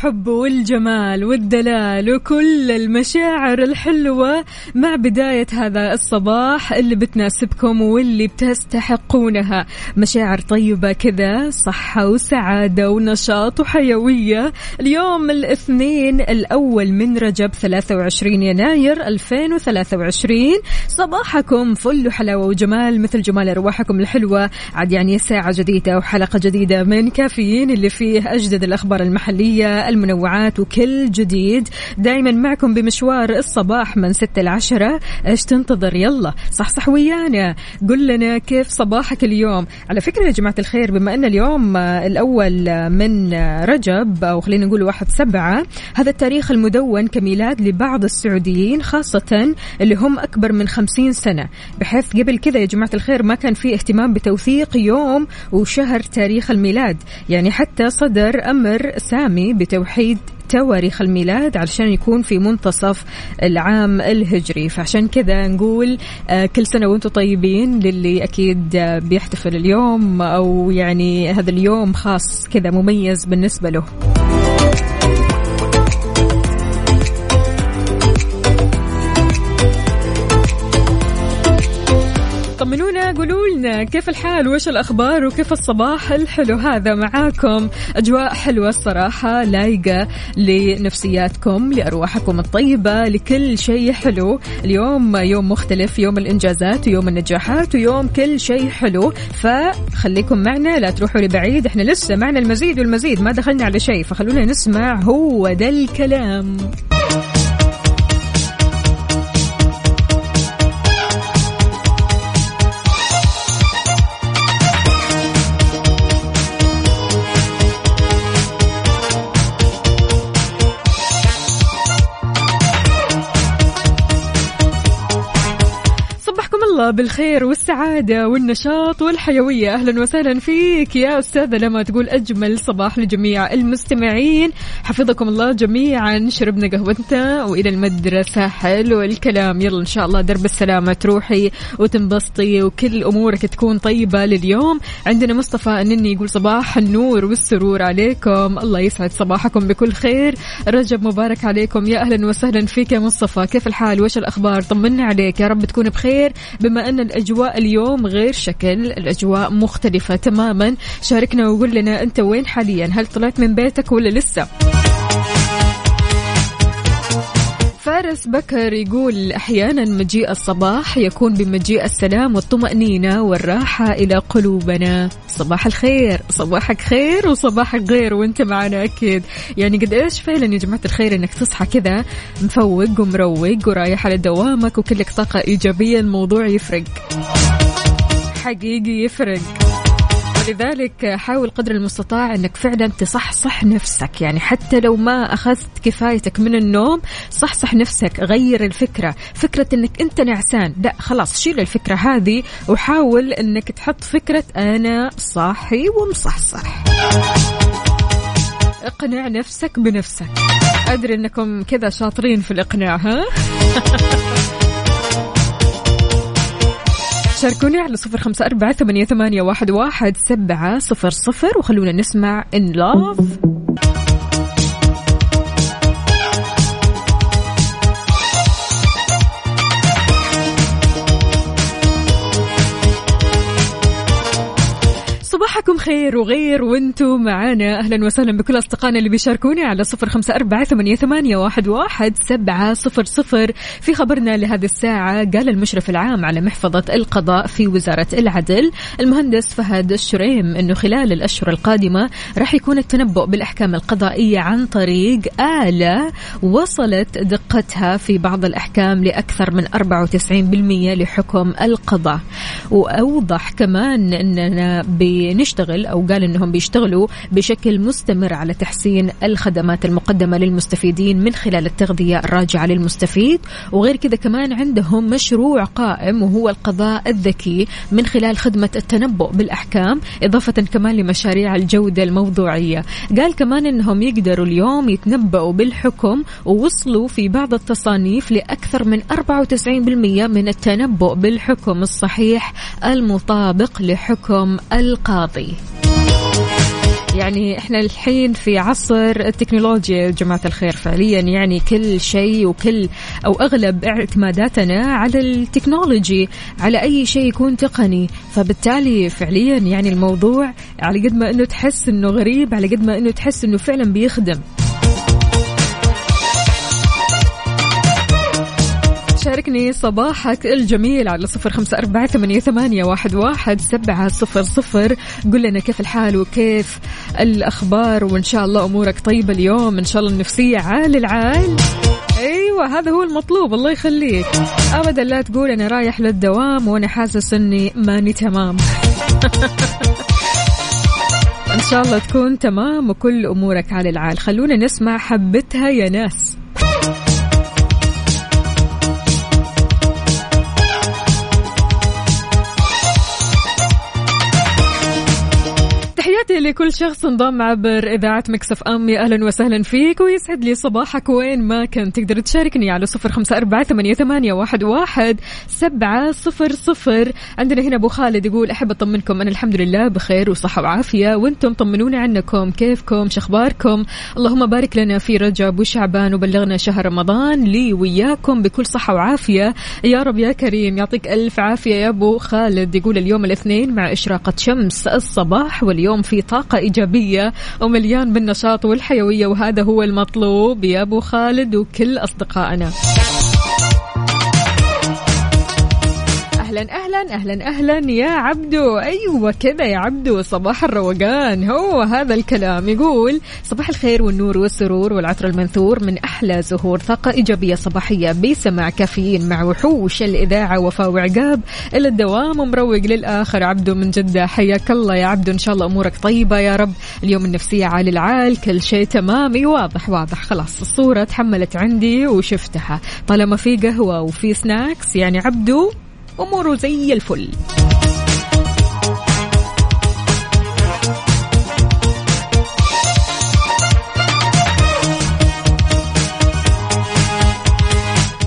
الحب والجمال والدلال وكل المشاعر الحلوة مع بداية هذا الصباح اللي بتناسبكم واللي بتستحقونها. مشاعر طيبة كذا صحة وسعادة ونشاط وحيوية. اليوم الاثنين الأول من رجب 23 يناير 2023 صباحكم فل وحلاوة وجمال مثل جمال أرواحكم الحلوة. عاد يعني ساعة جديدة وحلقة جديدة من كافيين اللي فيه أجدد الأخبار المحلية المنوعات وكل جديد. دايما معكم بمشوار الصباح من 6 ل 10 إيش تنتظر؟ يلا صح صح ويانا. قل لنا كيف صباحك اليوم؟ على فكرة يا جماعة الخير بما أن اليوم الأول من رجب أو خلينا نقول واحد سبعة هذا التاريخ المدون كميلاد لبعض السعوديين خاصة اللي هم أكبر من خمسين سنة. بحيث قبل كذا يا جماعة الخير ما كان في اهتمام بتوثيق يوم وشهر تاريخ الميلاد. يعني حتى صدر أمر سامي بتوحيد تواريخ الميلاد علشان يكون في منتصف العام الهجري. فعشان كذا نقول آه، كل سنة وأنتم طيبين للي أكيد آه، بيحتفل اليوم أو يعني هذا اليوم خاص كذا مميز بالنسبة له. طمنونا قولوا لنا كيف الحال؟ وش الأخبار؟ وكيف الصباح الحلو هذا معاكم؟ أجواء حلوة الصراحة لايقة لنفسياتكم لأرواحكم الطيبة لكل شيء حلو. اليوم يوم مختلف يوم الإنجازات ويوم النجاحات ويوم كل شيء حلو. فخليكم معنا لا تروحوا لبعيد إحنا لسه معنا المزيد والمزيد ما دخلنا على شيء فخلونا نسمع هو ده الكلام. بالخير والسعادة والنشاط والحيوية. أهلا وسهلا فيك يا أستاذة لما تقول أجمل صباح لجميع المستمعين. حفظكم الله جميعا شربنا قهوتنا وإلى المدرسة. حلو الكلام. يلا إن شاء الله درب السلامة تروحي وتنبسطي وكل أمورك تكون طيبة لليوم. عندنا مصطفى أنني يقول صباح النور والسرور عليكم. الله يسعد صباحكم بكل خير. رجب مبارك عليكم. يا أهلا وسهلا فيك يا مصطفى. كيف الحال؟ وش الأخبار؟ طمنا عليك. يا رب تكون بخير. بما أن الأجواء اليوم غير شكل الأجواء مختلفة تماما. شاركنا وقول لنا أنت وين حاليا؟ هل طلعت من بيتك ولا لسه؟ فارس بكر يقول أحيانا مجيء الصباح يكون بمجيء السلام والطمأنينة والراحة إلى قلوبنا. صباح الخير صباحك خير وصباحك غير وانت معنا أكيد. يعني قد إيش فعلا يا جماعة الخير إنك تصحى كذا مفوق ومروق ورايح على دوامك وكلك طاقة إيجابية الموضوع يفرق. حقيقي يفرق. ولذلك حاول قدر المستطاع إنك فعلا تصحصح نفسك. يعني حتى لو ما أخذت كفايتك من النوم صحصح نفسك غير الفكرة. فكرة إنك أنت نعسان. لا خلاص شيل الفكرة هذه وحاول إنك تحط فكرة أنا صاحي ومصحصح. اقنع نفسك بنفسك. أدري إنكم كذا شاطرين في الإقناع ها؟ شاركوني على صفر خمسة أربعة ثمانية, واحد, واحد سبعة صفر صفر وخلونا نسمع إن لاف خير وغير وأنتم معنا أهلا وسهلا بكل أصدقائنا اللي بيشاركوني على صفر أربعة ثمانية, ثمانية واحد, واحد سبعة صفر صفر. في خبرنا لهذه الساعة قال المشرف العام على محفظة القضاء في وزارة العدل المهندس فهد الشريم إنه خلال الأشهر القادمة راح يكون التنبؤ بالأحكام القضائية عن طريق آلة وصلت دقتها في بعض الأحكام لأكثر من 94% لحكم القضاء. وأوضح كمان إننا بنشتغل أو قال إنهم بيشتغلوا بشكل مستمر على تحسين الخدمات المقدمة للمستفيدين من خلال التغذية الراجعة للمستفيد. وغير كذا كمان عندهم مشروع قائم وهو القضاء الذكي من خلال خدمة التنبؤ بالأحكام إضافة كمان لمشاريع الجودة الموضوعية. قال كمان إنهم يقدروا اليوم يتنبؤوا بالحكم ووصلوا في بعض التصانيف لأكثر من 94% من التنبؤ بالحكم الصحيح المطابق لحكم القاضي. يعني إحنا الحين في عصر التكنولوجيا يا جماعة الخير. فعليا يعني كل شيء وكل أو أغلب اعتماداتنا على التكنولوجي على أي شيء يكون تقني. فبالتالي فعليا يعني الموضوع على قد ما إنه تحس إنه غريب على قد ما إنه تحس إنه فعلا بيخدم. شاركني صباحك الجميل على صفر خمسة أربعة ثمانية, واحد سبعة صفر صفر. قل لنا كيف الحال وكيف الأخبار وإن شاء الله أمورك طيبة اليوم. إن شاء الله النفسية عال العال. أيوه هذا هو المطلوب الله يخليك. ابدا لا تقول أنا رايح للدوام وأنا حاسس إني ماني تمام. إن شاء الله تكون تمام وكل أمورك على العال. خلونا نسمع حبتها يا ناس. لكل شخص انضم عبر إذاعة مكسف أم. يا أهلا وسهلا فيك ويسعد لي صباحك. وين ما كنت تقدر تشاركني على صفر خمسة أربعة ثمانية, واحد سبعة صفر صفر. عندنا هنا أبو خالد يقول أحب أطمنكم أنا الحمد لله بخير وصحة وعافية. وأنتم طمنونا عنكم كيفكم شخباركم اللهم بارك لنا في رجب وشعبان وبلغنا شهر رمضان. لي وياكم بكل صحة وعافية. يا رب يا كريم يعطيك ألف عافية يا أبو خالد. يقول اليوم الاثنين مع إشراقة شمس الصباح واليوم في طاقة إيجابية ومليان بالنشاط والحيوية وهذا هو المطلوب. يا أبو خالد وكل أصدقائنا. أهلا أهلا أهلا أهلا يا عبدو. أيوه كذا يا عبدو صباح الروقان. هو هذا الكلام يقول صباح الخير والنور والسرور والعطر المنثور من أحلى زهور طاقة إيجابية صباحية بسمع كافيين مع وحوش الإذاعة وفاء وعقاب إلى الدوام مروق للآخر. عبدو من جدة حياك الله يا عبدو. إن شاء الله أمورك طيبة يا رب. اليوم النفسيه عالي العال كل شيء تمام. إي واضح واضح. خلاص الصورة تحملت عندي وشفتها. طالما في قهوة وفي سناكس يعني عبدو اموره زي الفل.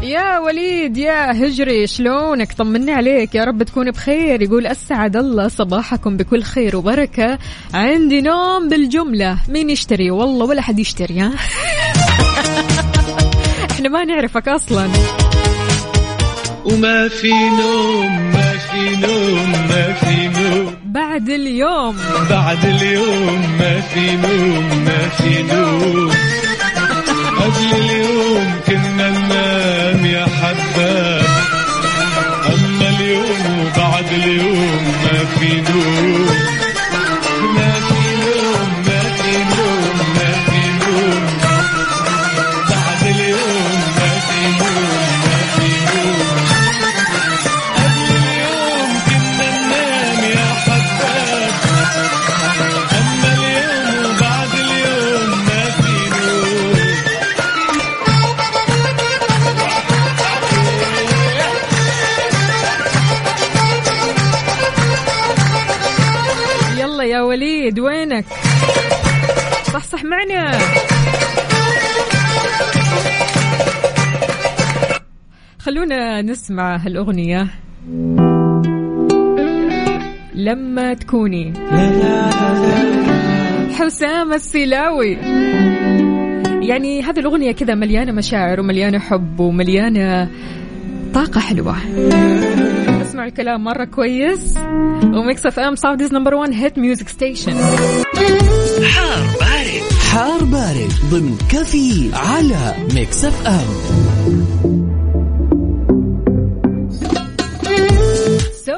يا وليد يا هجري شلونك؟ طمني عليك. يا رب تكون بخير. يقول أسعد الله صباحكم بكل خير وبركة. عندي نوم بالجملة. مين يشتري؟ والله ولا حد يشتري ها؟ إحنا ما نعرفك أصلا. وما في نوم ما في نوم ما في نوم. بعد اليوم. بعد اليوم ما في نوم ما في نوم. قبل اليوم كنا ننام يا حباب أما اليوم وبعد اليوم ما في نوم. نسمع هالأغنية. لما تكوني. حسام السلاوي يعني هذه الأغنية كذا مليانة مشاعر ومليانة حب ومليانة طاقة حلوة. أسمع اسمعوا الكلام مرة كويس. و Mix FM Saudi's number 1 hit music station حار بارد. حار بارد ضمن كافيين على Mix FM.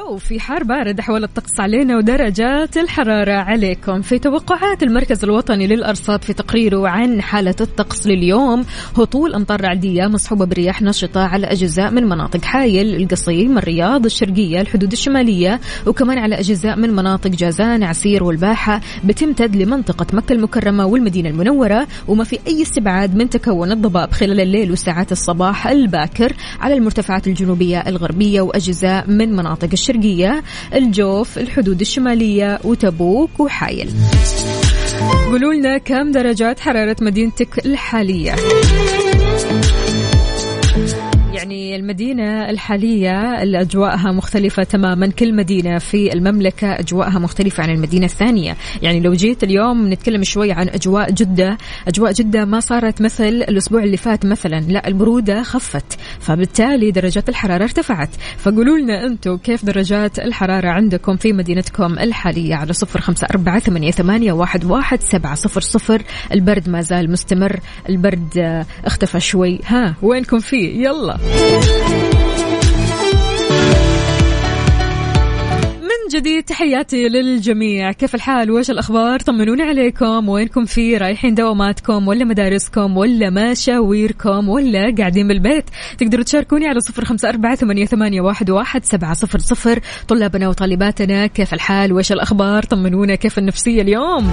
سو في حار بارد حول الطقس علينا ودرجات الحرارة عليكم. في توقعات المركز الوطني للأرصاد في تقريره عن حالة الطقس لليوم هطول أمطار رعدية مصحوبة برياح نشطة على أجزاء من مناطق حايل القصيم الرياض الشرقية الحدود الشمالية وكمان على أجزاء من مناطق جازان عسير والباحة. بتمتد لمنطقة مكة المكرمة والمدينة المنورة وما في أي استبعاد من تكون الضباب خلال الليل وساعات الصباح الباكر على المرتفعات الجنوبية الغربية وأجزاء من مناطق الشرقية. الجوف الحدود الشمالية وتبوك وحايل. قولوا لنا كم درجات حرارة مدينتك الحالية؟ يعني المدينة الحالية أجواءها مختلفة تماما. كل مدينة في المملكة أجواءها مختلفة عن المدينة الثانية. يعني لو جيت اليوم نتكلم شوي عن أجواء جدة. أجواء جدة ما صارت مثل الأسبوع اللي فات مثلا. لا البرودة خفت فبالتالي درجات الحرارة ارتفعت. فقولوا لنا أنتم كيف درجات الحرارة عندكم في مدينتكم الحالية على صفر خمسة أربعة ثمانية, واحد, سبعة صفر صفر. البرد ما زال مستمر. البرد اختفى شوي. ها وينكم فيه؟ يلا. جديد تحياتي للجميع. كيف الحال؟ وش الأخبار؟ طمنوني عليكم. وينكم في؟ رايحين دواماتكم ولا مدارسكم ولا مشاويركم ولا قاعدين بالبيت؟ تقدروا تشاركوني على صفر خمسة أربعة ثمانية, واحد سبعة صفر صفر. طلابنا وطالباتنا كيف الحال؟ وش الأخبار؟ طمنونا كيف النفسية اليوم؟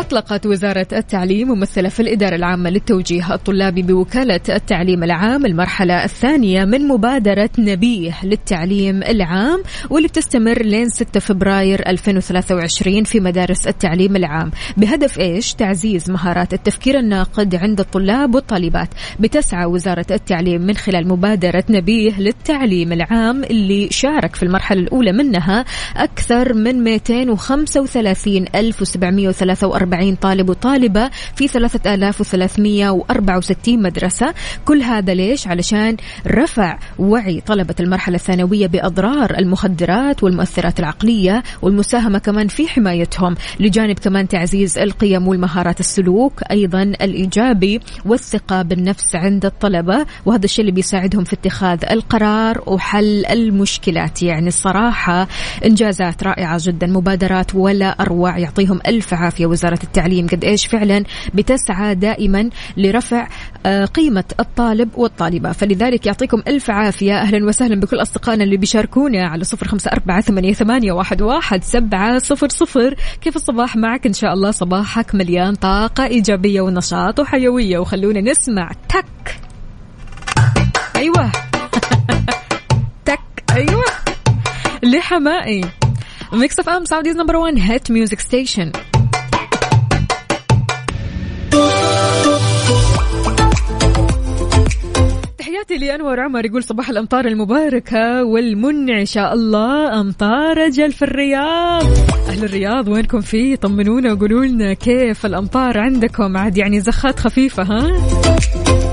أطلقت وزارة التعليم ممثلة في الإدارة العامة للتوجيه الطلابي بوكالة التعليم العام المرحلة الثانية من مبادرة نبيه للتعليم العام واللي بتستمر لين 6 فبراير 2023 في مدارس التعليم العام بهدف إيش؟ تعزيز مهارات التفكير الناقد عند الطلاب والطالبات بتسعى وزارة التعليم من خلال مبادرة نبيه للتعليم العام اللي شارك في المرحلة الأولى منها أكثر من 235,743 طالب وطالبة في 3364 مدرسة كل هذا ليش؟ علشان رفع وعي طلبة المرحلة الثانوية بأضرار المخدرات والمؤثرات العقلية والمساهمة كمان في حمايتهم لجانب كمان تعزيز القيم والمهارات السلوك أيضا الإيجابي والثقة بالنفس عند الطلبة وهذا الشيء اللي بيساعدهم في اتخاذ القرار وحل المشكلات يعني الصراحة إنجازات رائعة جدا مبادرات ولا أروع يعطيهم ألف عافية وزارة التعليم قد إيش فعلا بتسعى دائما لرفع آه، قيمة الطالب والطالبة. فلذلك يعطيكم ألف عافية. أهلا وسهلا بكل أصدقائنا اللي بيشاركونا على صفر خمسة أربعة ثمانية, واحد, سبعة صفر صفر. كيف الصباح معك؟ إن شاء الله صباحك مليان طاقة إيجابية ونشاط وحيوية. وخلونا نسمع تك. أيوة. تك. أيوة. لحمائي. Mix FM Saudi's number 1 hit music station تحياتي لأنور عمر يقول صباح الأمطار المباركة والمنعشة الله أمطار أجل في الرياض. أهل الرياض وينكم فيه طمنونا وقولوا لنا كيف الأمطار عندكم؟ عاد يعني زخات خفيفة ها؟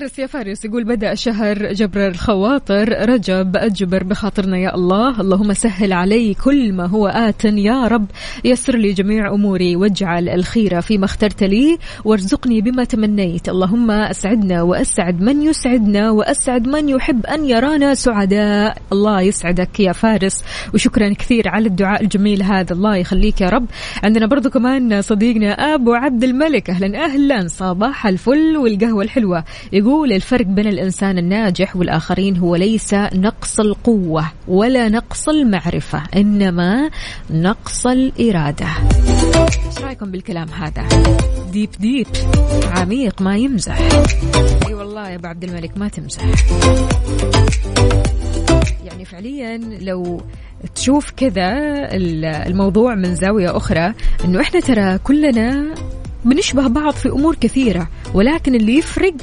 فارس يا فارس يقول بدأ شهر جبر الخواطر رجب أجبر بخاطرنا يا الله. اللهم سهل علي كل ما هو آت يا رب. يسر لي جميع أموري واجعل الخير فيما اخترت لي وارزقني بما تمنيت. اللهم أسعدنا وأسعد من يسعدنا وأسعد من يحب أن يرانا سعداء. الله يسعدك يا فارس وشكرا كثير على الدعاء الجميل هذا. الله يخليك يا رب. عندنا برضو كمان صديقنا أبو عبد الملك. أهلا أهلا. صباح الفل والقهوة الحلوة. يقول الفرق بين الإنسان الناجح والآخرين هو ليس نقص القوة ولا نقص المعرفة إنما نقص الإرادة. إيش رأيكم بالكلام هذا؟ deep deep عميق ما يمزح. إي والله يا أبو عبد الملك ما تمزح. يعني فعليا لو تشوف كذا ال- الموضوع من زاوية أخرى أنه إحنا ترى كلنا بنشبه بعض في أمور كثيرة ولكن اللي يفرق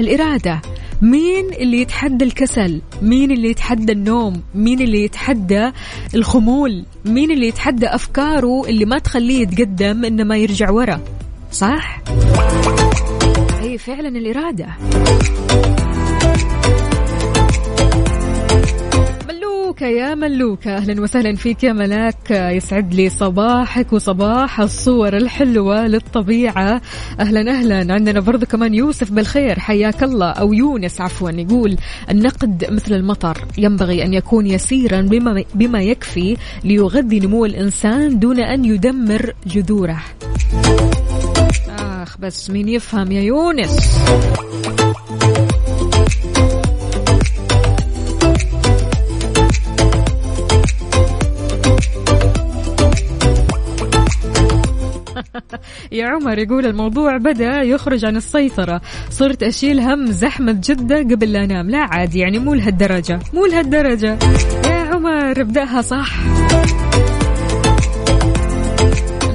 الإرادة. مين اللي يتحدى الكسل؟ مين اللي يتحدى النوم؟ مين اللي يتحدى الخمول؟ مين اللي يتحدى أفكاره اللي ما تخليه يتقدم إنما يرجع ورا؟ صح؟ هي فعلا الإرادة. ملوكة يا ملوكة أهلا وسهلا فيك يا ملاك. يسعد لي صباحك وصباح الصور الحلوة للطبيعة. أهلا أهلا. عندنا برضو كمان يوسف بالخير. حياك الله. أو يونس عفوا. يقول النقد مثل المطر. ينبغي أن يكون يسيرا بما, بما يكفي ليغذي نمو الإنسان دون أن يدمر جذوره. آخ بس مين يفهم يا يونس؟ يا عمر يقول الموضوع بدأ يخرج عن السيطرة. صرت أشيل هم زحمة جدة قبل لا أنام. لا عادي يعني مو لهالدرجة. مو لهالدرجة. يا عمر ابدأها صح.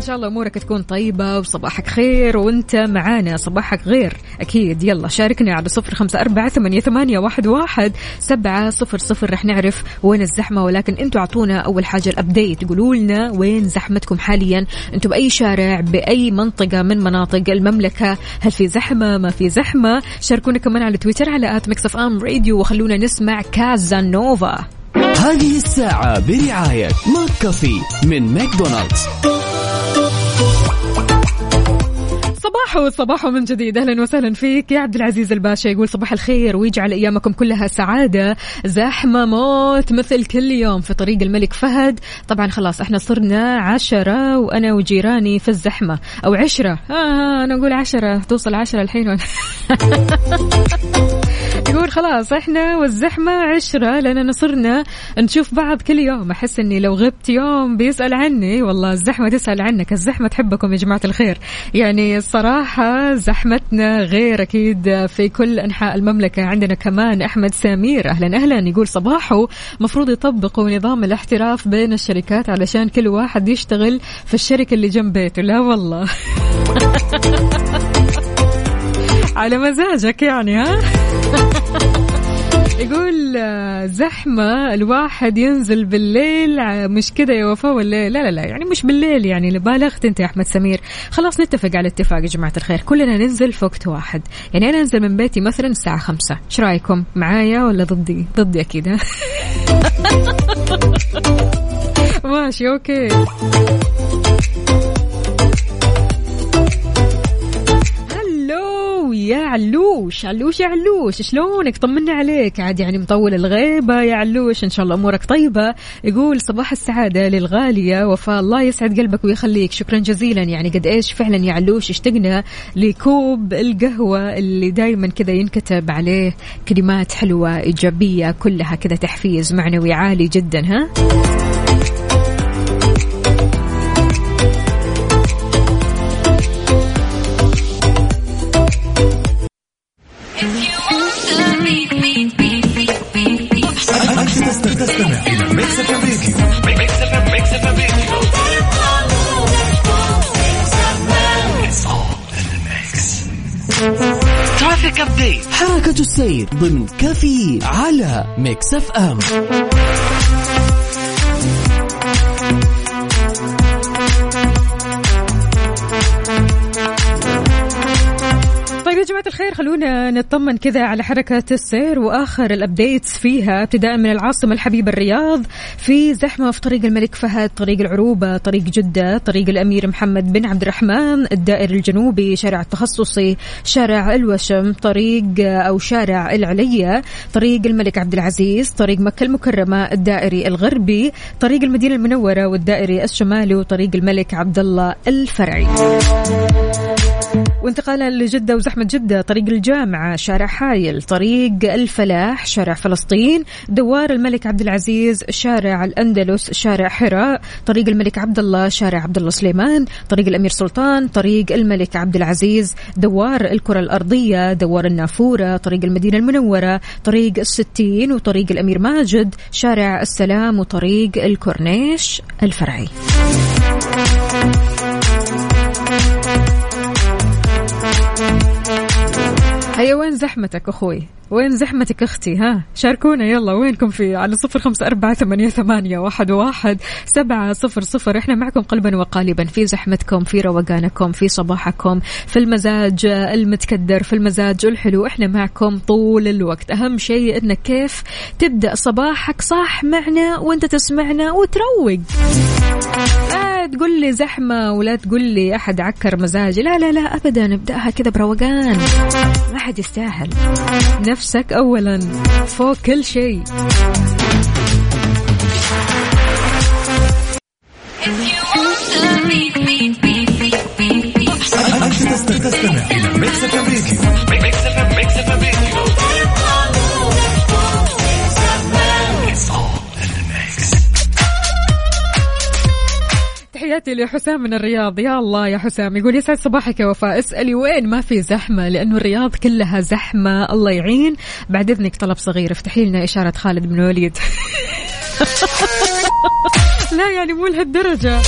شاء الله أمورك تكون طيبة وصباحك خير وأنت معانا. صباحك غير. أكيد. يلا شاركنا على صفر خمسة أربعة ثمانية, ثمانية واحد, واحد سبعة صفر صفر. رح نعرف وين الزحمة ولكن أنتوا أعطونا أول حاجة الأبديت قولوا لنا وين زحمتكم حاليا. أنتوا بأي شارع بأي منطقة من مناطق المملكة. هل في زحمة؟ ما في زحمة. شاركونا كمان على تويتر على at Mix FM Radio وخلونا نسمع كازانوفا. هذه الساعة برعاية McCafé من ماكدونالدز. صباحو صباحو من جديد أهلا وسهلا فيك. يا عبد العزيز الباشا يقول صباح الخير ويجعل أيامكم كلها سعادة. زحمة موت مثل كل يوم في طريق الملك فهد. طبعا خلاص إحنا صرنا عشرة وأنا وجيراني في الزحمة. أو عشرة. آه أنا أقول عشرة. توصل عشرة الحين يقول خلاص إحنا والزحمة عشرة لأننا صرنا نشوف بعض كل يوم. أحس إني لو غبت يوم بيسأل عني. والله الزحمة تسأل عنك. الزحمة تحبكم يا جماعة الخير. يعني الصراحة زحمتنا غير أكيد في كل أنحاء المملكة. عندنا كمان أحمد سمير. أهلا أهلا. يقول صباحه مفروض يطبقوا نظام الاحتراف بين الشركات علشان كل واحد يشتغل في الشركة اللي جنب بيته. لا والله. على مزاجك يعني ها؟ يقول زحمة الواحد ينزل بالليل مش كذا يا وفاء ولا؟ لا لا لا يعني مش بالليل يعني بالغت انت يا أحمد سمير. خلاص نتفق على اتفاق يا جماعة الخير. كلنا ننزل في وقت واحد. يعني أنا أنزل من بيتي مثلا الساعة خمسة. إيش رأيكم؟ معايا ولا ضدي؟ ضدي أكيد ماشي أوكي. يا علوش علوش يا علوش شلونك؟ طمنا عليك. عاد يعني مطول الغيبة يا علوش إن شاء الله أمورك طيبة. يقول صباح السعادة للغالية وفاء الله يسعد قلبك ويخليك. شكرا جزيلا. يعني قد إيش فعلا يا علوش اشتقنا لكوب القهوة اللي دايما كذا ينكتب عليه كلمات حلوة إيجابية كلها كذا تحفيز معنوي عالي جدا ها؟ تستمع إلى Mix FM Radio Mix FM Mix FM Radio It's all in the mix. traffic update حركة السير ضمن كافيين على Mix FM جماعة الخير خلونا نطمن كذا على حركة السير وآخر ال updates فيها. ابتداء من العاصمة الحبيبة الرياض في زحمة في طريق الملك فهد طريق العروبة طريق جدة طريق الأمير محمد بن عبد الرحمن الدائري الجنوبي شارع التخصصي شارع الوشم طريق أو شارع العلية طريق الملك عبد العزيز طريق مكة المكرمة الدائري الغربي طريق المدينة المنورة والدائري الشمالي وطريق الملك عبد الله الفرعي. وانتقالا لجدة وزحمة جدة طريق الجامعة شارع حايل طريق الفلاح شارع فلسطين دوار الملك عبد العزيز شارع الأندلس شارع حراء طريق الملك عبد الله شارع عبد الله سليمان طريق الأمير سلطان طريق الملك عبد العزيز دوار الكرة الأرضية دوار النافورة طريق المدينة المنورة طريق الستين وطريق الأمير ماجد شارع السلام وطريق الكورنيش الفرعي. هيا وين زحمتك أخوي؟ وين زحمتك أختي ها؟ شاركونا يلا وينكم في؟ على صفر خمسة أربعة ثمانية, ثمانية واحد, واحد سبعة صفر صفر. إحنا معكم قلبا وقالبا في زحمتكم في روقانكم في صباحكم في المزاج المتكدر في المزاج الحلو. إحنا معكم طول الوقت. أهم شيء إنك كيف تبدأ صباحك صح معنا وأنت تسمعنا وتروق. لا تقول لي زحمة ولا تقول لي أحد عكر مزاجي. لا لا لا أبدا ابدأها كذا بروقان. ما حد يستاهل. نفسك أولا فوق كل شيء. أنت تحياتي لحسام من الرياض. يا الله يا حسام. يقول يسعد صباحك يا وفاء. اسألي وين ما في زحمة لأنه الرياض كلها زحمة. الله يعين. بعد إذنك طلب صغير. افتحي لنا إشارة خالد بن الوليد. لا يعني مو لهالدرجة.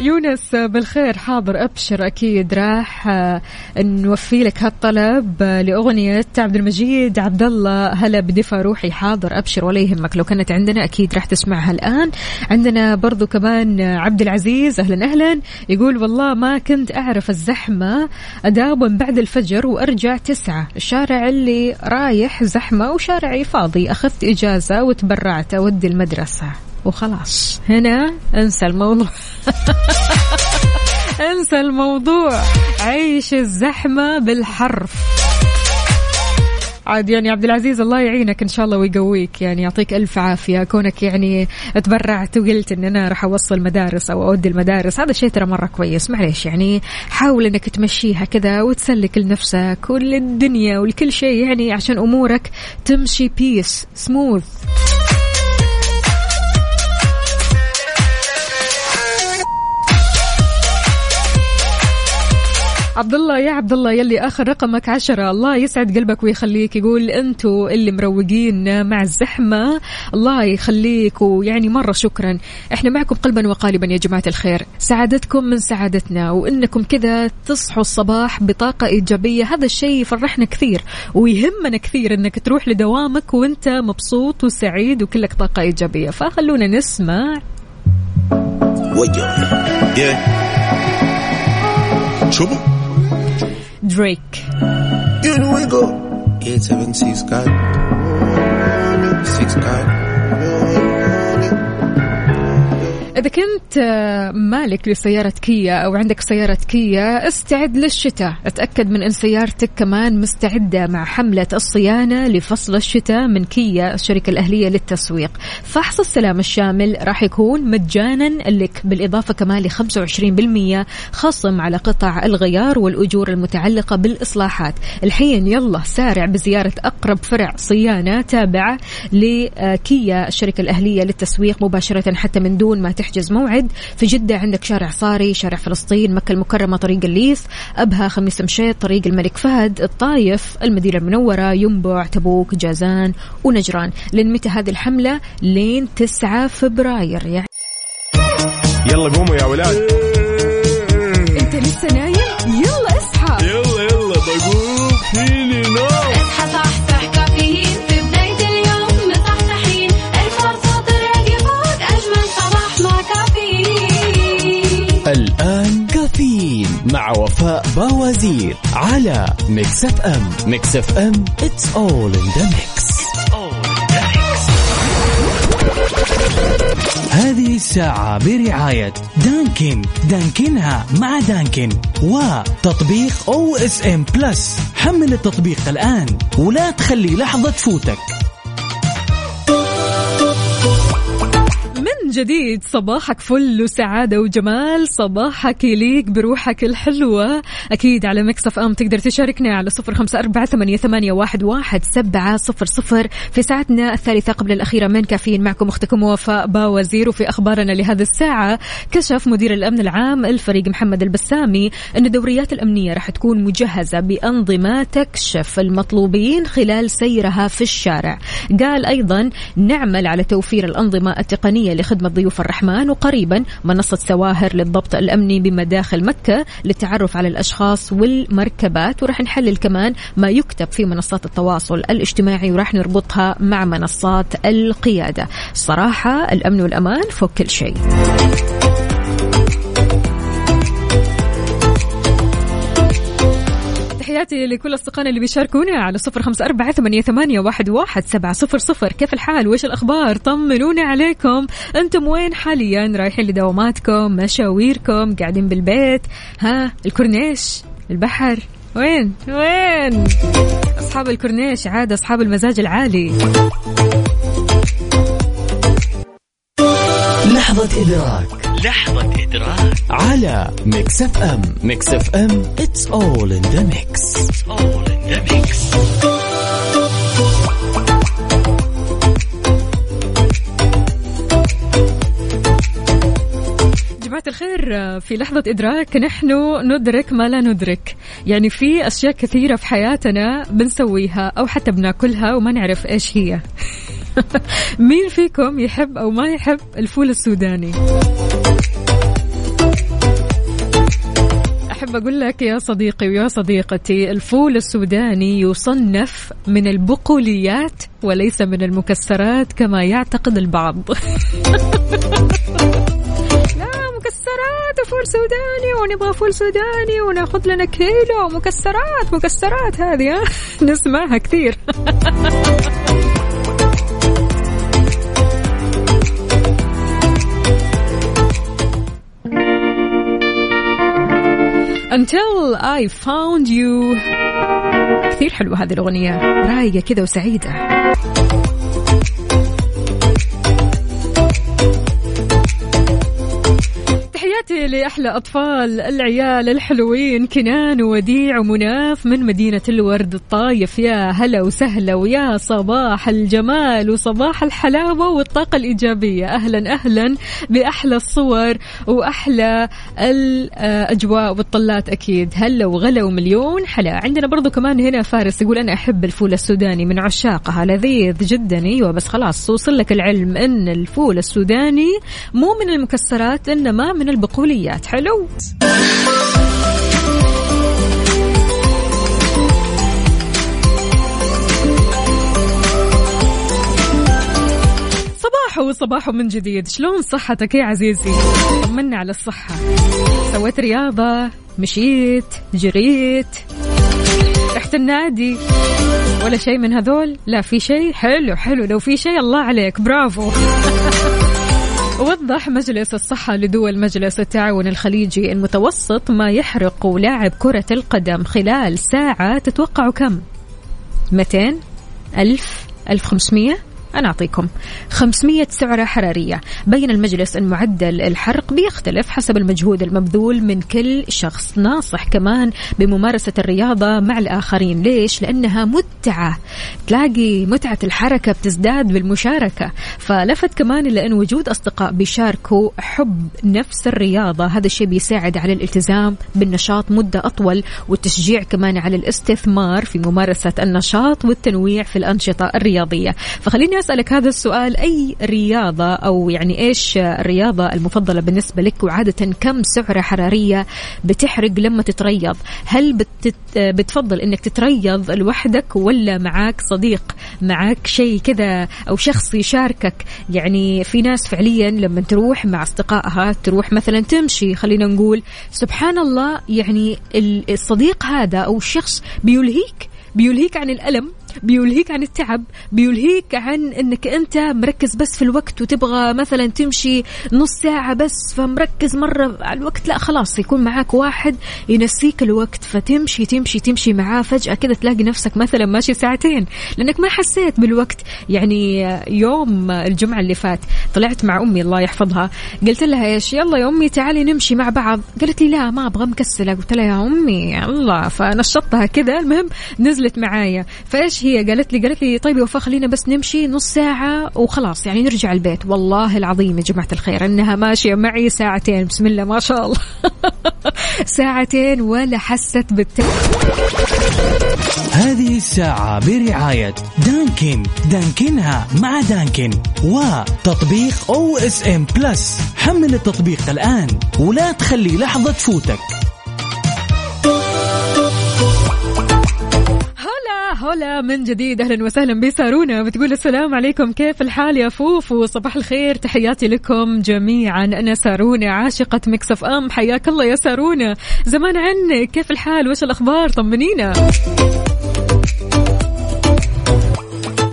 يونس بالخير حاضر أبشر أكيد راح آه، نوفي لك هالطلب آه، لأغنية عبد المجيد عبد الله هلا بدفى روحي حاضر أبشر ولا يهمك. لو كانت عندنا أكيد راح تسمعها الآن. عندنا برضو كمان آه، عبد العزيز أهلا أهلا يقول والله ما كنت أعرف الزحمة اداوم بعد الفجر وأرجع تسعة. الشارع اللي رايح زحمة وشارعي فاضي. أخذت إجازة وتبرعت أودي المدرسة. وخلاص. هنا انسى الموضوع. انسى الموضوع. عيش الزحمة بالحرف. عاد يعني عبد العزيز الله يعينك إن شاء الله ويقويك. يعني يعطيك ألف عافية. كونك يعني تبرعت وقلت إن أنا راح أوصل مدارس أو أودي المدارس. هذا شيء ترى مرة كويس. معليش يعني حاول إنك تمشيها كذا وتسلك لنفسك وللدنيا ولكل شيء يعني عشان أمورك تمشي بيس سموث عبد الله يا عبد الله يلي آخر رقمك عشرة. الله يسعد قلبك ويخليك. يقول أنتوا اللي مروقين مع الزحمة. الله يخليك ويعني مرة شكرا. إحنا معكم قلبا وقالبا يا جماعة الخير. سعادتكم من سعادتنا وإنكم كذا تصحوا الصباح بطاقة إيجابية. هذا الشيء يفرحنا كثير ويهمنا كثير إنك تروح لدوامك وأنت مبسوط وسعيد وكلك طاقة إيجابية. فخلونا نسمع. وجه. yeah. شوفوا دريك Here we go. 876 God. Six God. إذا كنت آه، مالك لسيارة كيا أو عندك سيارة كيا استعد للشتاء. أتأكد من أن سيارتك كمان مستعدة مع حملة الصيانة لفصل الشتاء من كيا الشركة الأهلية للتسويق. فحص السلام الشامل راح يكون مجانا لك بالإضافة كمان ل 25% خصم على قطع الغيار والأجور المتعلقة بالإصلاحات. الحين يلا سارع بزيارة أقرب فرع صيانة تابعة لكيا الشركة الأهلية للتسويق مباشرة حتى من دون ما تحجز موعد في جدة عندك شارع صاري شارع فلسطين مكة المكرمة طريق الليث أبها خميس مشيط طريق الملك فهد الطايف المدينة المنورة ينبع تبوك جازان ونجران. لين متى هذه الحملة؟ لين 9 فبراير. يعني يلا قوموا يا ولاد. مع وفاء باوزير على Mix FM Mix FM it's all in the mix. هذه الساعة برعاية دانكن. دانكنها مع دانكن. وتطبيق OSN Plus حمل التطبيق الآن ولا تخلي لحظة تفوتك من جديد. صباحك فل وسعادة وجمال. صباحك يليق بروحك الحلوة. أكيد على مكسف أم تقدر تشاركنا على صفر خمسة أربعة ثمانية, واحد, واحد سبعة صفر صفر. في ساعتنا الثالثة قبل الأخيرة من كافيين معكم أختكم وفاء باوزير. وفي أخبارنا لهذه الساعة كشف مدير الأمن العام الفريق محمد البسامي أن الدوريات الأمنية راح تكون مجهزة بأنظمة تكشف المطلوبين خلال سيرها في الشارع. قال أيضا نعمل على توفير الأنظمة التقنية لخدمة خدمة ضيوف الرحمن وقريبا منصة سواهر للضبط الأمني بمداخل مكة للتعرف على الأشخاص والمركبات وراح نحلل كمان ما يكتب في منصات التواصل الاجتماعي وراح نربطها مع منصات القيادة. صراحة الأمن والأمان فوق كل شيء. تحياتي لكل أصدقائنا اللي بيشاركونا على صفر خمسة أربعة ثمانية, واحد, واحد سبعة صفر صفر. كيف الحال؟ وإيش الأخبار؟ طمنونا عليكم. أنتم وين حاليا؟ رايحين لدواماتكم مشاويركم قاعدين بالبيت. ها الكورنيش البحر. وين؟ وين؟ أصحاب الكورنيش عاد أصحاب المزاج العالي. لحظة إدراك. لحظة إدراك. على Mix FM Mix FM it's all in the mix. It's all in the mix. جماعة الخير في لحظة إدراك نحن ندرك ما لا ندرك. يعني في أشياء كثيرة في حياتنا بنسويها أو حتى بناكلها وما نعرف إيش هي. مين فيكم يحب أو ما يحب الفول السوداني؟ أحب أقول لك يا صديقي ويا صديقتي الفول السوداني يصنف من البقوليات وليس من المكسرات كما يعتقد البعض لا مكسرات وفول سوداني ونبغى فول سوداني وناخذ لنا كيلو مكسرات مكسرات هذه ها؟ نسمعها كثير Until I found you. كثير حلوة هذه الأغنية. رايقة كذا وسعيدة. تحياتي لأحلى أطفال العيال الحلوين كنان ووديع ومناف من مدينة الورد الطايف. يا هلا وسهلا ويا صباح الجمال وصباح الحلاوة والطاقة الإيجابية. أهلا أهلا بأحلى الصور وأحلى الأجواء والطلات أكيد. هلا وغلا ومليون حلا. عندنا برضو كمان هنا فارس يقول أنا أحب الفول السوداني من عشاقها. لذيذ جدا. أيوة بس خلاص وصل لك العلم أن الفول السوداني مو من المكسرات إنما من البقوليات حلو. صباحو صباحو من جديد. شلون صحتك يا عزيزي؟ طمنا على الصحة. سويت رياضة مشيت جريت رحت النادي. ولا شيء من هذول؟ لا في شيء حلو حلو. لو في شيء الله عليك. برافو. وضح مجلس الصحة لدول مجلس التعاون الخليجي المتوسط ما يحرق لاعب كرة القدم خلال ساعة تتوقعوا كم؟ 200 ألف؟ 1500 أنا أعطيكم 500 سعرة حرارية. بين المجلس أن معدل الحرق بيختلف حسب المجهود المبذول من كل شخص. ناصح كمان بممارسة الرياضة مع الآخرين. ليش؟ لأنها متعة. تلاقي متعة الحركة بتزداد بالمشاركة. فلفت كمان إلى أن وجود أصدقاء بيشاركوا حب نفس الرياضة. هذا الشيء بيساعد على الالتزام بالنشاط مدة أطول والتشجيع كمان على الاستثمار في ممارسة النشاط والتنويع في الأنشطة الرياضية. فخليني أسألك هذا السؤال أي رياضة أو يعني إيش الرياضة المفضلة بالنسبة لك؟ وعادة كم سعرة حرارية بتحرق لما تتريض؟ هل بتت بتفضل أنك تتريض لوحدك ولا معاك صديق معاك شيء كذا أو شخص يشاركك؟ يعني في ناس فعليا لما تروح مع أصدقائها تروح مثلا تمشي خلينا نقول سبحان الله يعني الصديق هذا أو الشخص بيلهيك بيلهيك عن الألم بيلهيك عن التعب بيلهيك عن إنك أنت مركز بس في الوقت وتبغى مثلا تمشي نص ساعة بس فمركز مرة على الوقت لا خلاص يكون معاك واحد ينسيك الوقت فتمشي تمشي تمشي معاه فجأة كذا تلاقي نفسك مثلا ماشي ساعتين لأنك ما حسيت بالوقت. يعني يوم الجمعة اللي فات طلعت مع أمي الله يحفظها قلت لها إيش؟ يلا يا أمي تعالي نمشي مع بعض. قالت لي لا ما أبغى مكسلة. قلت لها يا أمي الله فنشطتها كذا المهم نزلت معايا. فإيش؟ هي قالت لي قالت لي طيب يا وفاء خلينا بس نمشي نص ساعة وخلاص يعني نرجع البيت. والله العظيم يا جماعة الخير إنها ماشية معي ساعتين بسم الله ما شاء الله. ساعتين ولا حست بالتعب هذه الساعة برعاية دانكن. دانكنها مع دانكن. وتطبيق OSN Plus. حمل التطبيق الآن ولا تخلي لحظة تفوتك. هلا من جديد أهلا وسهلا بسارونا. بتقول السلام عليكم. كيف الحال يا فوفو؟ صباح الخير. تحياتي لكم جميعا. أنا سارونا عاشقة Mix FM. حياك الله يا سارونا. زمان عنك كيف الحال؟ وش الأخبار؟ طمنينا.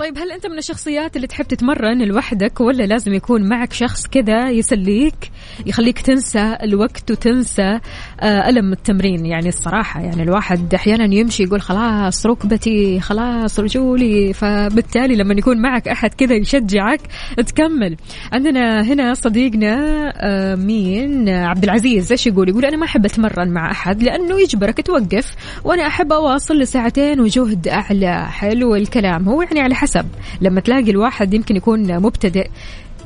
طيب هل أنت من الشخصيات اللي تحب تتمرن لوحدك ولا لازم يكون معك شخص كذا يسليك يخليك تنسى الوقت وتنسى آه، ألم التمرين؟ يعني الصراحة يعني الواحد أحيانا يمشي يقول خلاص ركبتي خلاص رجولي فبالتالي لما يكون معك أحد كذا يشجعك تكمل. عندنا هنا صديقنا آه، مين؟ عبد العزيز إيش يقول؟ يقول أنا ما أحب أتمرن مع أحد لأنه يجبرك توقف وأنا أحب أواصل لساعتين وجهد أعلى. حلو الكلام. هو يعني على حسب لما تلاقي الواحد يمكن يكون مبتدئ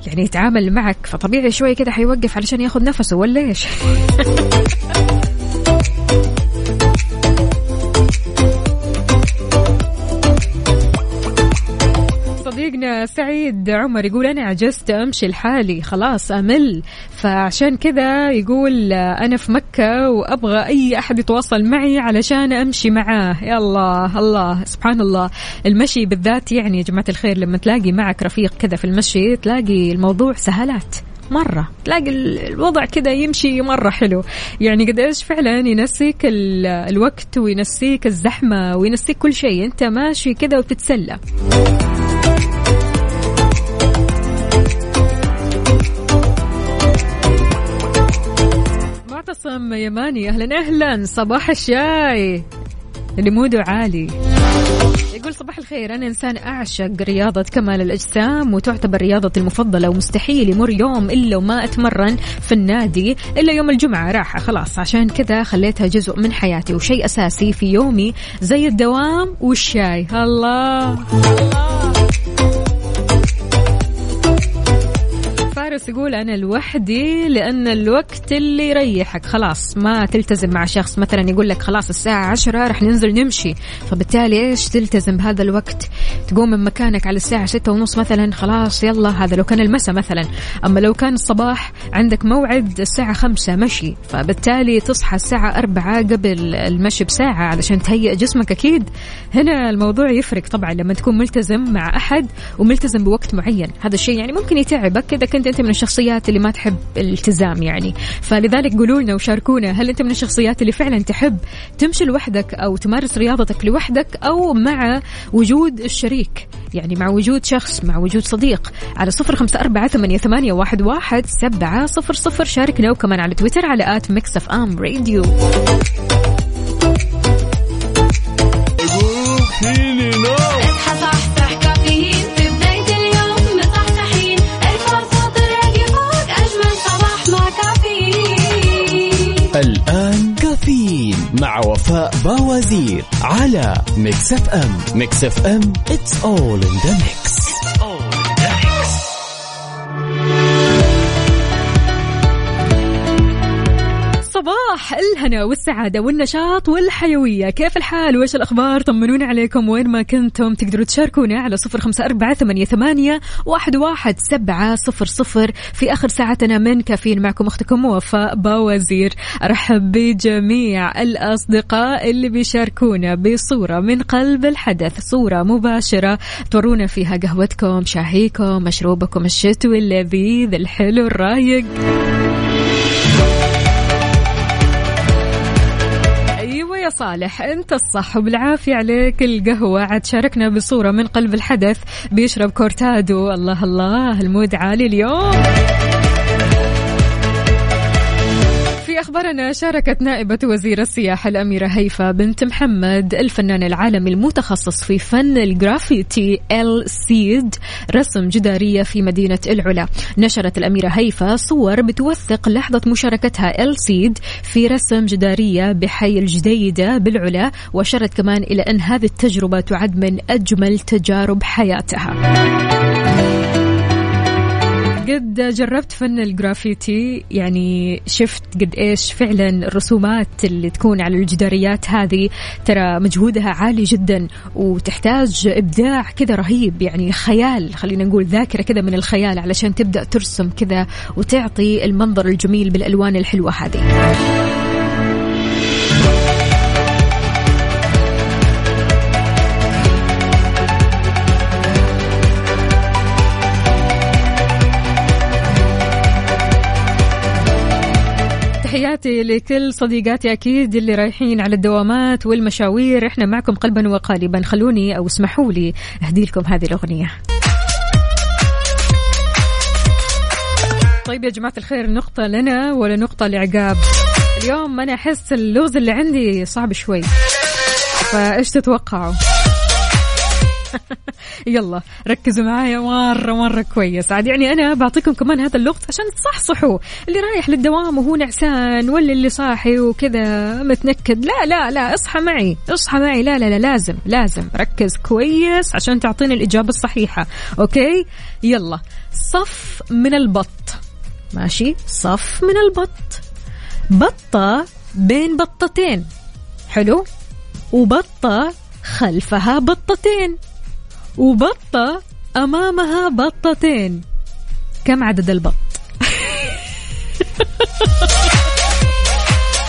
يعني يتعامل معك فطبيعي شوي كده حيوقف علشان ياخذ نفسه ولا إيش؟ صديقنا سعيد عمر يقول أنا عجزت أمشي لحالي خلاص أمل. فعشان كذا يقول أنا في مكة وأبغى أي أحد يتواصل معي علشان أمشي معاه. يا الله الله سبحان الله المشي بالذات يعني يا جماعة الخير لما تلاقي معك رفيق كذا في المشي تلاقي الموضوع سهلات مرة. تلاقي ال- الوضع كذا يمشي مرة حلو. يعني قد إيش فعلا ينسيك ال- الوقت وينسيك الزحمة وينسيك كل شيء. أنت ماشي كذا وتتسلى. معتصم يماني أهلا أهلا. صباح الشاي. اللي موده عالي يقول صباح الخير. أنا إنسان أعشق رياضة كمال الأجسام وتعتبر رياضتي المفضلة ومستحيل يمر يوم إلا وما أتمرن في النادي إلا يوم الجمعة. راحة خلاص. عشان كذا خليتها جزء من حياتي وشيء أساسي في يومي زي الدوام والشاي. الله. فارس يقول أنا لوحدي لأن الوقت اللي يريحك. خلاص ما تلتزم مع شخص. مثلا يقول لك خلاص الساعة عشرة رح ننزل نمشي. فبالتالي إيش تلتزم بهذا الوقت؟ تقوم من مكانك على الساعة ستة ونص مثلا خلاص يلا هذا لو كان المساء مثلا. أما لو كان الصباح عندك موعد الساعة خمسة مشي. فبالتالي تصحى الساعة أربعة قبل المشي بساعة علشان تهيئ جسمك أكيد. هنا الموضوع يفرق طبعا لما تكون ملتزم مع أحد وملتزم بوقت معين. هذا الشيء يعني ممكن يتعبك. إذا كنت أنت من الشخصيات اللي ما تحب الالتزام يعني؟ فلذلك قولوا لنا وشاركونا هل أنت من الشخصيات اللي فعلا تحب تمشي لوحدك أو تمارس رياضتك لوحدك أو مع وجود الشريك؟ يعني مع وجود شخص مع وجود صديق. على صفر خمسة أربعة ثمانية, واحد سبعة صفر صفر. شاركنا وكمان على تويتر على at Mix FM Radio. وفاء باوزير على Mix FM. Mix FM it's all in the mix. صباح الهنا والسعادة والنشاط والحيوية. كيف الحال؟ وإيش الأخبار؟ طمنونا عليكم. وين ما كنتم تقدروا تشاركونا على صفر خمسة أربعة ثمانية واحد, واحد سبعة صفر صفر. في آخر ساعتنا من كافيين معكم أختكم وفاء باوزير أرحب بجميع الأصدقاء اللي بيشاركونا بصورة من قلب الحدث صورة مباشرة تورونا فيها قهوتكم شاهيكم مشروبكم الشتوي اللذيذ الحلو الرايق. يا صالح انت الصح وبالعافية عليك. القهوة عاد شاركنا بصورة من قلب الحدث بيشرب كورتادو. الله الله ال mood عالي اليوم. أخبارنا شاركت نائبة وزير السياحة الأميرة هيفا بنت محمد الفنان العالمي المتخصص في فن الجرافيتي ال سيد رسم جدارية في مدينة العلا. نشرت الأميرة هيفا صور بتوثق لحظة مشاركتها ال سيد في رسم جدارية بحي الجديدة بالعلا وأشارت كمان إلى أن هذه التجربة تعد من أجمل تجارب حياتها. قد جربت فن الجرافيتي؟ يعني شفت قد إيش فعلا الرسومات اللي تكون على الجداريات هذه ترى مجهودها عالي جدا وتحتاج إبداع كذا رهيب يعني خيال خلينا نقول ذاكرة كذا من الخيال علشان تبدأ ترسم كذا وتعطي المنظر الجميل بالألوان الحلوة هذه. تحياتي لكل صديقاتي أكيد اللي رايحين على الدوامات والمشاوير. إحنا معكم قلبا وقالبا. خلوني أو اسمحوا لي أهدي لكم هذه الأغنية. طيب يا جماعة الخير نقطة لنا ولا نقطة لعقاب؟ اليوم أنا أحس اللوز اللي عندي صعب شوي. فإيش تتوقعوا؟ يلا ركزوا معايا مرة مرة كويس. عاد يعني أنا بعطيكم كمان هذا اللغز عشان تصحصحوا. اللي رايح للدوام وهو نعسان ولا اللي صاحي وكذا متنكد. لا لا لا اصحى معي اصحى معي. لا لا لا لازم لازم. ركز كويس عشان تعطيني الإجابة الصحيحة. أوكي؟ يلا. صف من البط. ماشي. صف من البط. بطة بين بطتين. حلو؟ وبطة خلفها بطتين. وبطة أمامها بطتين. كم عدد البط؟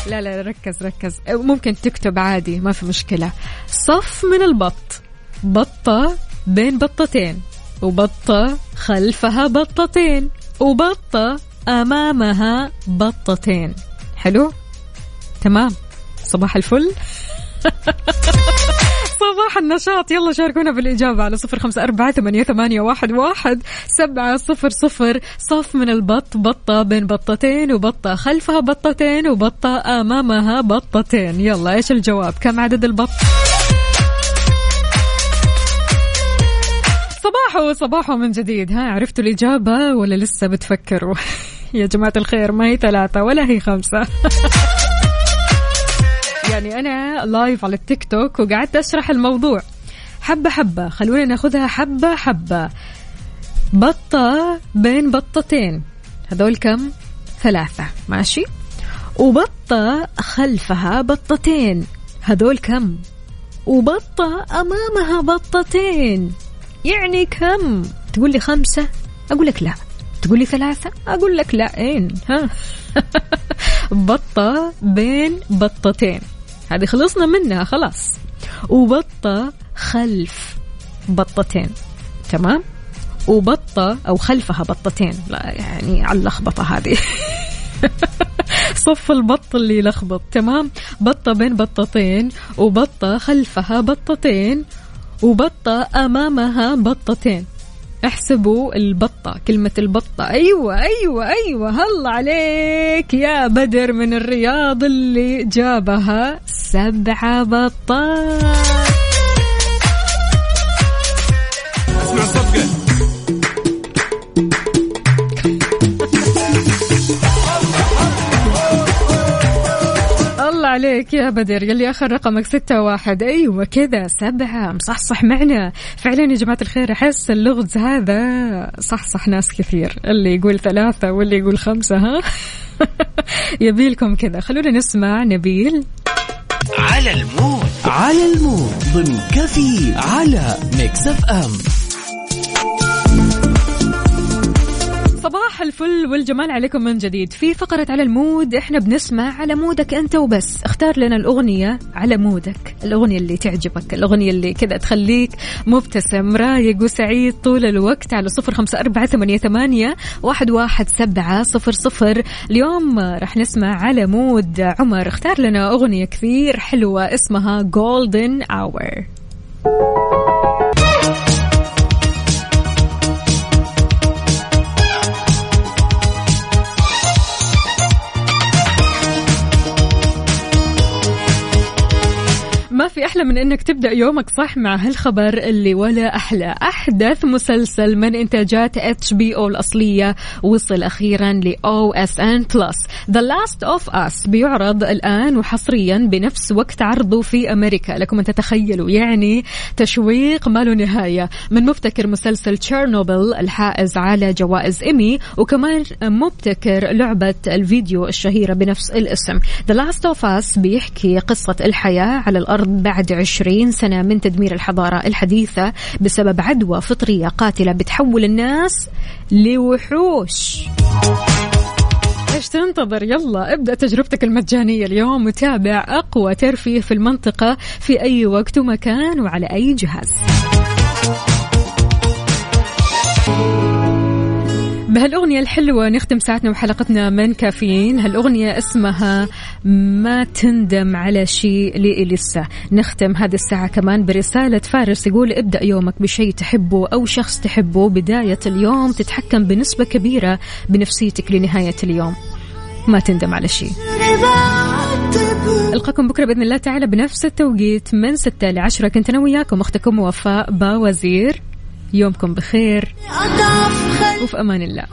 لا لا ركز ركز. ممكن تكتب عادي ما في مشكلة. صف من البط. بطة بين بطتين. وبطة خلفها بطتين. وبطة أمامها بطتين. حلو؟ تمام. صباح الفل. صباح النشاط. يلا شاركونا بالإجابة على صفر خمسة أربعة ثمانية, واحد, واحد سبعة صفر صفر. صف من البط بطة بين بطتين وبطة خلفها بطتين وبطة أمامها بطتين. يلا إيش الجواب؟ كم عدد البط؟ صباحو صباحو من جديد. ها عرفتوا الإجابة ولا لسه بتفكروا؟ يا جماعة الخير ما هي ثلاثة ولا هي خمسة. يعني أنا لايف على التيك توك وقعدت أشرح الموضوع. حبة حبة خلونا ناخذها حبة حبة. بطة بين بطتين. هذول كم؟ ثلاثة. ماشي؟ وبطة خلفها بطتين. هذول كم؟ وبطة أمامها بطتين. يعني كم؟ تقول لي خمسة؟ أقول لك لا. تقول لي ثلاثة؟ أقول لك لا. إين ها؟ بطة بين بطتين. هذه خلصنا منها خلاص. وبطة خلف بطتين تمام؟ وبطة أو خلفها بطتين لا يعني على اللخبطة هذه. صف البط اللي يلخبط تمام؟ بطة بين بطتين وبطة خلفها بطتين وبطة أمامها بطتين. احسبوا البطة كلمة البطة. أيوة أيوة أيوة. هلا عليك يا بدر من الرياض اللي جابها سبعة بطات. عليك يا بدر. يلي آخر رقمك ستة واحد. أيوه كذا سبعة. مصحصح معنا. فعلا يا جماعة الخير أحس اللغز هذا صحصح ناس كثير. اللي يقول ثلاثة واللي يقول خمسة ها؟ يبيلكم كذا. خلونا نسمع نبيل. على المود. على المود. ضمن coffee على ميكس أف أم. صباح الفل والجمال عليكم من جديد. في فقرة على المود إحنا بنسمع على مودك أنت وبس. اختار لنا الأغنية على مودك. الأغنية اللي تعجبك الأغنية اللي كذا تخليك مبتسم رايق وسعيد طول الوقت على صفر خمسة أربعة ثمانية, ثمانية واحد, واحد سبعة صفر صفر. اليوم راح نسمع على مود. عمر اختار لنا أغنية كثير حلوة اسمها Golden Hour. في أحلى من أنك تبدأ يومك صح مع هالخبر اللي ولا أحلى. أحدث مسلسل من إنتاجات HBO الأصلية وصل أخيرا ل OSN Plus The Last of Us بيعرض الآن وحصريا بنفس وقت عرضه في أمريكا. لكم أن تتخيلوا يعني تشويق ما له نهاية. من مبتكر مسلسل تشيرنوبل الحائز على جوائز إيمي وكمان مبتكر لعبة الفيديو الشهيرة بنفس الاسم. The Last of Us بيحكي قصة الحياة على الأرض بعد عشرين سنة من تدمير الحضارة الحديثة بسبب عدوى فطرية قاتلة بتحول الناس لوحوش. إيش تنتظر؟ يلا ابدأ تجربتك المجانية اليوم وتابع أقوى ترفيه في المنطقة في أي وقت ومكان وعلى أي جهاز. بهالأغنية الحلوة نختم ساعتنا وحلقتنا من كافيين. هالأغنية اسمها ما تندم على شيء لإليسا نختم هذه الساعة كمان برسالة فارس يقول ابدأ يومك بشيء تحبه أو شخص تحبه. بداية اليوم تتحكم بنسبة كبيرة بنفسيتك لنهاية اليوم. ما تندم على شيء. ألقاكم بكرة بإذن الله تعالى بنفس التوقيت من 6 ل 10 كنت أنا وياكم أختكم وفاء باوزير. يومكم بخير وفي أمان الله.